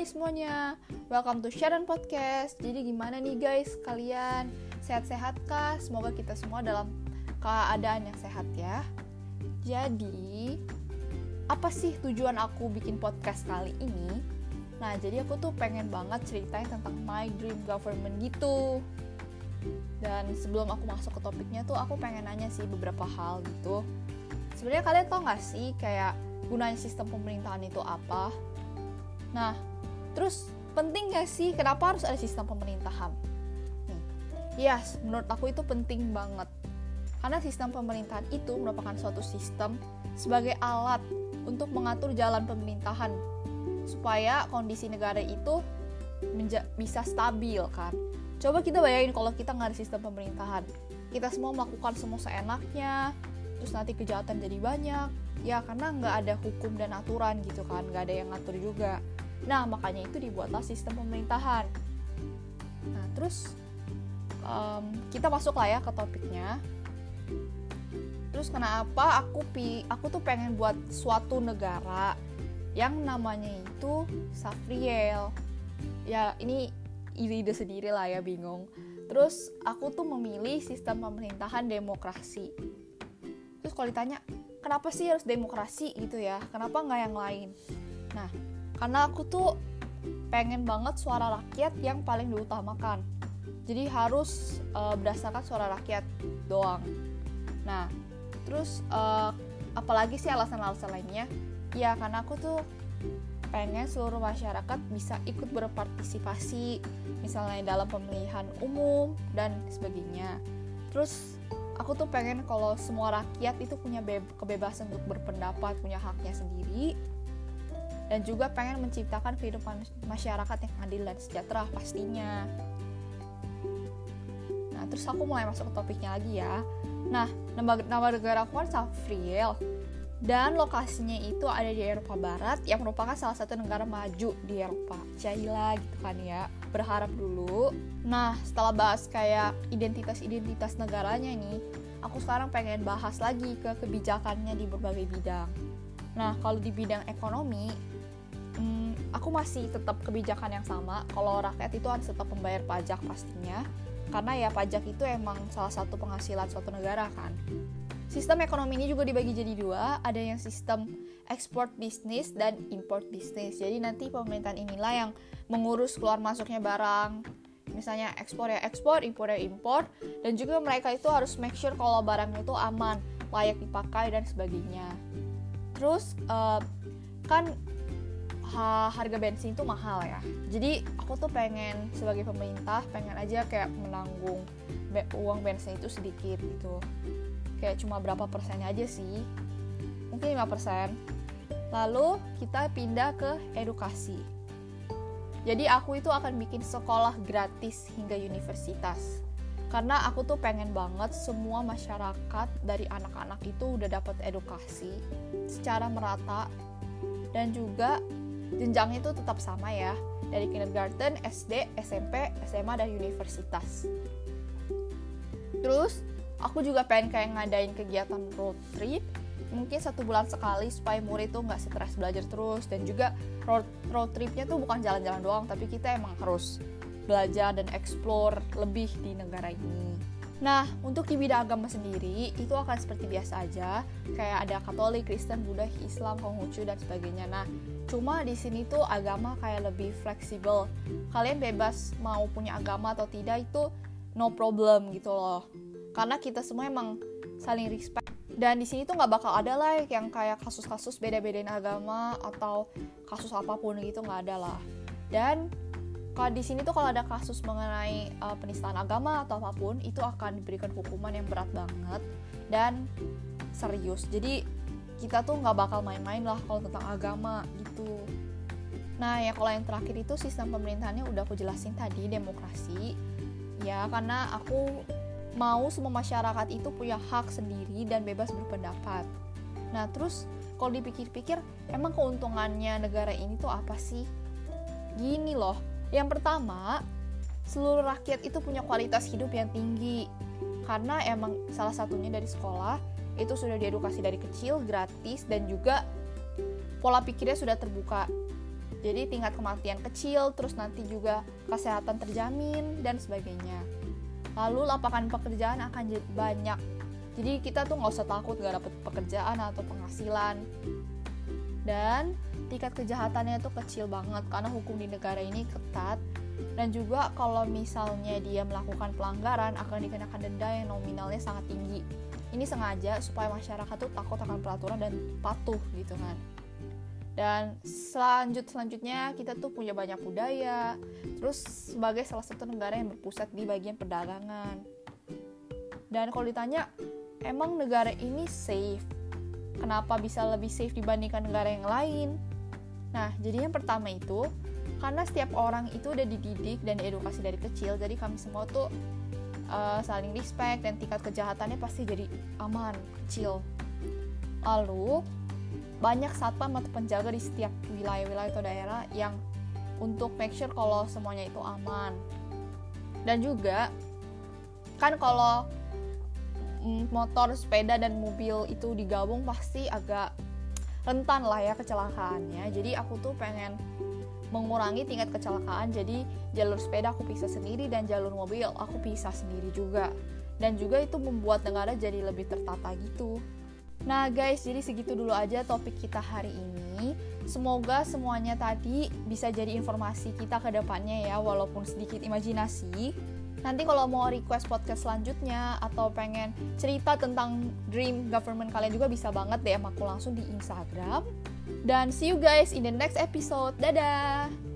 Hai semuanya, welcome to Sharon Podcast. Jadi gimana nih guys, kalian sehat-sehat kah? Semoga kita semua dalam keadaan yang sehat ya. Jadi, apa sih tujuan aku bikin podcast kali ini? Nah, jadi aku tuh pengen banget ceritain tentang my dream government gitu. Dan sebelum aku masuk ke topiknya tuh aku pengen nanya sih beberapa hal gitu. Sebenarnya kalian tau gak sih kayak gunanya sistem pemerintahan itu apa? Nah, terus penting gak sih kenapa harus ada sistem pemerintahan? Nih, yes, menurut aku itu penting banget. Karena sistem pemerintahan itu merupakan suatu sistem sebagai alat untuk mengatur jalan pemerintahan supaya kondisi negara itu bisa stabil kan. Coba kita bayangin kalau kita nggak ada sistem pemerintahan, kita semua melakukan semua seenaknya, terus nanti kejahatan jadi banyak, ya karena nggak ada hukum dan aturan gitu kan, nggak ada yang ngatur juga. Nah, makanya itu dibuatlah sistem pemerintahan. Nah, terus um, kita masuk lah ya ke topiknya. Terus kenapa aku pi aku tuh pengen buat suatu negara yang namanya itu Safriel. Ya, ini ide sendiri lah ya, bingung. Terus aku tuh memilih sistem pemerintahan demokrasi. Terus kalau ditanya, kenapa sih harus demokrasi gitu ya? Kenapa nggak yang lain? Nah, karena aku tuh pengen banget suara rakyat yang paling diutamakan. Jadi harus uh, berdasarkan suara rakyat doang. Nah terus uh, apalagi sih alasan-alasan lainnya? Ya karena aku tuh pengen seluruh masyarakat bisa ikut berpartisipasi misalnya dalam pemilihan umum dan sebagainya. Terus aku tuh pengen kalau semua rakyat itu punya kebebasan untuk berpendapat punya haknya sendiri dan juga pengen menciptakan kehidupan masyarakat yang adil dan sejahtera pastinya. Nah, terus aku mulai masuk ke topiknya lagi ya. Nah, nama, nama negara aku kan Safriel dan lokasinya itu ada di Eropa Barat yang merupakan salah satu negara maju di Eropa. Caila gitu kan ya. Berharap dulu. Nah, setelah bahas kayak identitas-identitas negaranya nih, aku sekarang pengen bahas lagi ke kebijakannya di berbagai bidang. Nah, kalau di bidang ekonomi, aku masih tetap kebijakan yang sama. Kalau rakyat itu harus tetap membayar pajak pastinya. Karena ya pajak itu emang salah satu penghasilan suatu negara kan. Sistem ekonomi ini juga dibagi jadi dua. Ada yang sistem ekspor bisnis dan import bisnis jadi nanti pemerintahan inilah yang mengurus keluar masuknya barang. Misalnya ekspor ya ekspor impor ya impor. Dan juga mereka itu harus make sure kalau barangnya itu aman layak dipakai dan sebagainya. Terus uh, kan ha harga bensin itu mahal ya. Jadi aku tuh pengen sebagai pemerintah pengen aja kayak menanggung be uang bensin itu sedikit gitu. Kayak cuma berapa persennya aja sih. Mungkin 5% lalu kita pindah ke edukasi. Jadi aku itu akan bikin sekolah gratis hingga universitas. Karena aku tuh pengen banget semua masyarakat dari anak-anak itu udah dapat edukasi secara merata. Dan juga jenjangnya itu tetap sama ya dari kindergarten, SD, SMP, SMA dan universitas. Terus aku juga pengen kayak ngadain kegiatan road trip mungkin satu bulan sekali supaya murid tuh nggak stres belajar terus dan juga road road tripnya tuh bukan jalan-jalan doang tapi kita emang harus belajar dan explore lebih di negara ini. Nah, untuk di bidang agama sendiri, itu akan seperti biasa aja, kayak ada Katolik, Kristen, Buddha, Islam, Konghucu, dan sebagainya. Nah, cuma di sini tuh agama kayak lebih fleksibel. Kalian bebas mau punya agama atau tidak itu no problem gitu loh. Karena kita semua emang saling respect. Dan di sini tuh nggak bakal ada lah yang kayak kasus-kasus beda-bedain agama atau kasus apa pun gitu nggak ada lah. Dan kalau di sini tuh kalau ada kasus mengenai uh, penistaan agama atau apa pun itu akan diberikan hukuman yang berat banget dan serius. Jadi kita tuh nggak bakal main-main lah kalau tentang agama gitu. Nah ya kalau yang terakhir itu sistem pemerintahannya udah aku jelasin tadi demokrasi. Ya karena aku mau semua masyarakat itu punya hak sendiri dan bebas berpendapat. Nah terus kalau dipikir-pikir emang keuntungannya negara ini tuh apa sih? Gini loh yang pertama, seluruh rakyat itu punya kualitas hidup yang tinggi karena emang salah satunya dari sekolah itu sudah diedukasi dari kecil gratis dan juga pola pikirnya sudah terbuka. Jadi tingkat kematian kecil, terus nanti juga kesehatan terjamin dan sebagainya. Lalu lapangan pekerjaan akan banyak. Jadi kita tuh nggak usah takut nggak dapet pekerjaan atau penghasilan. Dan tingkat kejahatannya itu kecil banget karena hukum di negara ini ketat. Dan juga kalau misalnya dia melakukan pelanggaran akan dikenakan denda yang nominalnya sangat tinggi. Ini sengaja supaya masyarakat tuh takut akan peraturan dan patuh gitu kan. Dan selanjut selanjutnya kita tuh punya banyak budaya. Terus sebagai salah satu negara yang berpusat di bagian perdagangan. Dan kalau ditanya emang negara ini safe kenapa bisa lebih safe dibandingkan negara yang lain Nah, jadi yang pertama itu karena setiap orang itu udah dididik dan diedukasi dari kecil, jadi kami semua tuh uh, saling respect dan tingkat kejahatannya pasti jadi aman, kecil. Lalu banyak satpam atau penjaga di setiap wilayah-wilayah atau daerah yang untuk make sure kalau semuanya itu aman. Dan juga kan kalau motor, sepeda dan mobil itu digabung pasti agak rentan lah ya kecelakaannya jadi aku tuh pengen mengurangi tingkat kecelakaan jadi jalur sepeda aku pisah sendiri dan jalur mobil aku pisah sendiri juga dan juga itu membuat negara jadi lebih tertata gitu Nah guys, jadi segitu dulu aja topik kita hari ini. Semoga semuanya tadi bisa jadi informasi kita ke depannya ya, walaupun sedikit imajinasi. Nanti kalau mau request podcast selanjutnya atau pengen cerita tentang dream government kalian juga bisa banget DM aku langsung di Instagram. Dan see you guys in the next episode. Dadah!